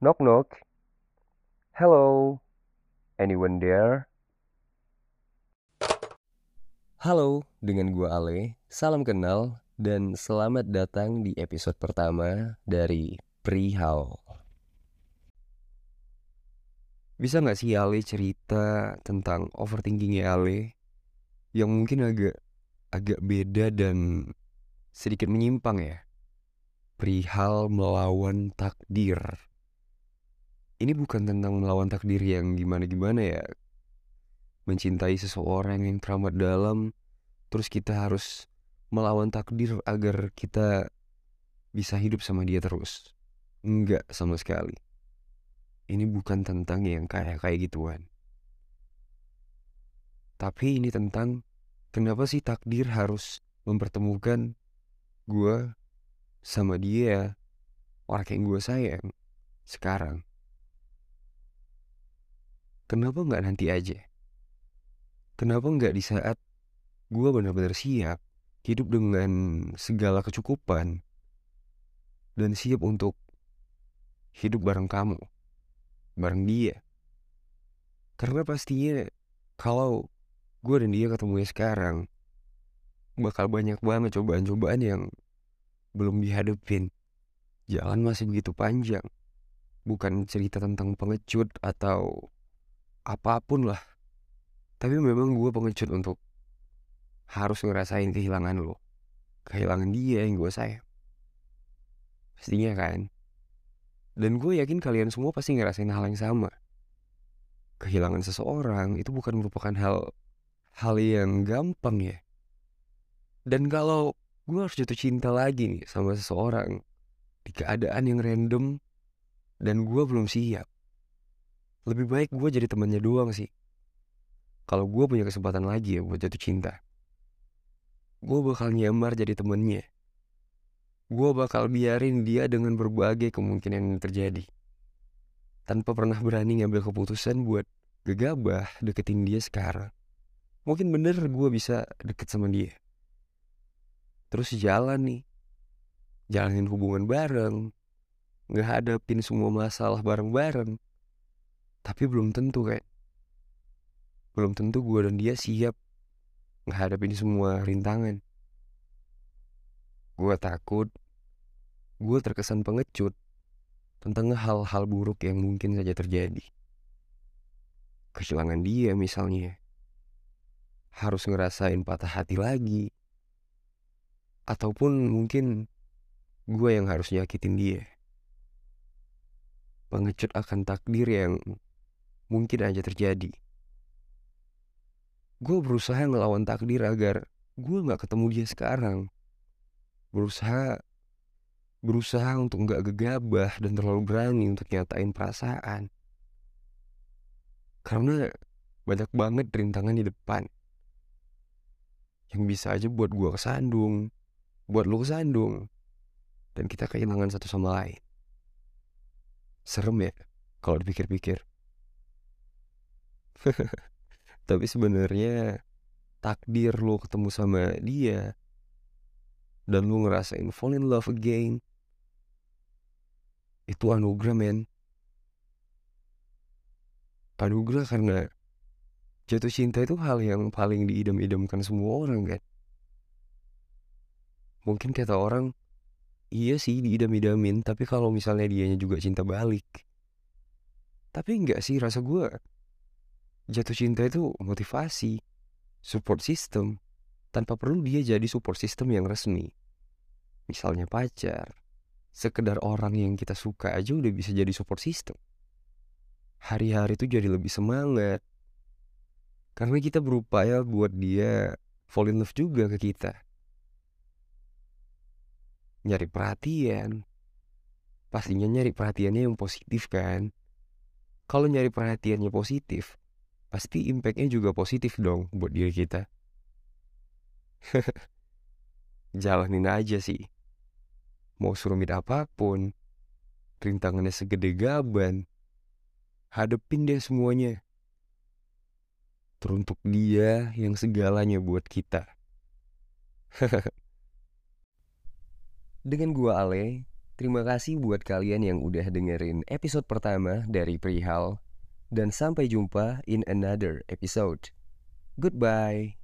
Knock knock. Hello. Anyone there? Halo, dengan gua Ale. Salam kenal dan selamat datang di episode pertama dari Prihal. Bisa nggak sih Ale cerita tentang overthinkingnya Ale yang mungkin agak agak beda dan sedikit menyimpang ya? Perihal melawan takdir. Ini bukan tentang melawan takdir yang gimana-gimana ya. Mencintai seseorang yang teramat dalam, terus kita harus melawan takdir agar kita bisa hidup sama dia terus. Enggak sama sekali. Ini bukan tentang yang kayak kayak gituan. Tapi ini tentang kenapa sih takdir harus mempertemukan gue sama dia, orang yang gue sayang, sekarang. Kenapa nggak nanti aja? Kenapa nggak di saat gue benar-benar siap hidup dengan segala kecukupan dan siap untuk hidup bareng kamu, bareng dia? Karena pastinya kalau gue dan dia ketemunya sekarang, bakal banyak banget cobaan-cobaan yang belum dihadapin. Jalan masih begitu panjang. Bukan cerita tentang pengecut atau apa pun lah. Tapi memang gue pengecut untuk harus ngerasain kehilangan lo. Kehilangan dia yang gue sayang. Pastinya kan. Dan gue yakin kalian semua pasti ngerasain hal yang sama. Kehilangan seseorang itu bukan merupakan hal hal yang gampang ya. Dan kalau gue harus jatuh cinta lagi nih sama seseorang di keadaan yang random dan gue belum siap. Lebih baik gue jadi temannya doang sih. Kalau gue punya kesempatan lagi ya buat jatuh cinta. Gue bakal nyamar jadi temennya. Gue bakal biarin dia dengan berbagai kemungkinan yang terjadi. Tanpa pernah berani ngambil keputusan buat gegabah deketin dia sekarang. Mungkin bener gue bisa deket sama dia. Terus jalan nih. Jalanin hubungan bareng. Ngehadapin semua masalah bareng-bareng. Tapi belum tentu kayak. Belum tentu gue dan dia siap ngehadapin semua rintangan. Gue takut. Gue terkesan pengecut tentang hal-hal buruk yang mungkin saja terjadi. Kehilangan dia misalnya. Harus ngerasain patah hati lagi. Ataupun mungkin gue yang harus nyakitin dia. Pengecut akan takdir yang mungkin aja terjadi. Gue berusaha ngelawan takdir agar gue gak ketemu dia sekarang. Berusaha berusaha untuk gak gegabah dan terlalu berani untuk nyatain perasaan. Karena banyak banget rintangan di depan. Yang bisa aja buat gue kesandung, buat lu kesandung, dan kita kehilangan satu sama lain. Serem ya kalau dipikir-pikir. Tapi sebenarnya takdir lu ketemu sama dia dan lu ngerasain fall in love again itu anugerah men. Anugerah karena jatuh cinta itu hal yang paling diidam-idamkan semua orang kan? Mungkin kata orang iya sih diidam-idamin tapi kalau misalnya dianya juga cinta balik. Tapi enggak sih rasa gue jatuh cinta itu motivasi support system. Tanpa perlu dia jadi support system yang resmi. Misalnya pacar sekedar orang yang kita suka aja udah bisa jadi support system. Hari-hari itu jadi lebih semangat. Karena kita berupaya buat dia fall in love juga ke kita. Nyari perhatian. Pastinya nyari perhatiannya yang positif kan. Kalau nyari perhatiannya positif pasti impactnya juga positif dong buat diri kita. Jalanin aja sih. Mau serumit apa pun, rintangannya segede gaban, hadepin deh semuanya. Teruntuk dia yang segalanya buat kita. Dengan gua Ale, Terima kasih buat kalian yang udah dengerin episode pertama dari Perihal. Dan sampai jumpa in another episode. Goodbye.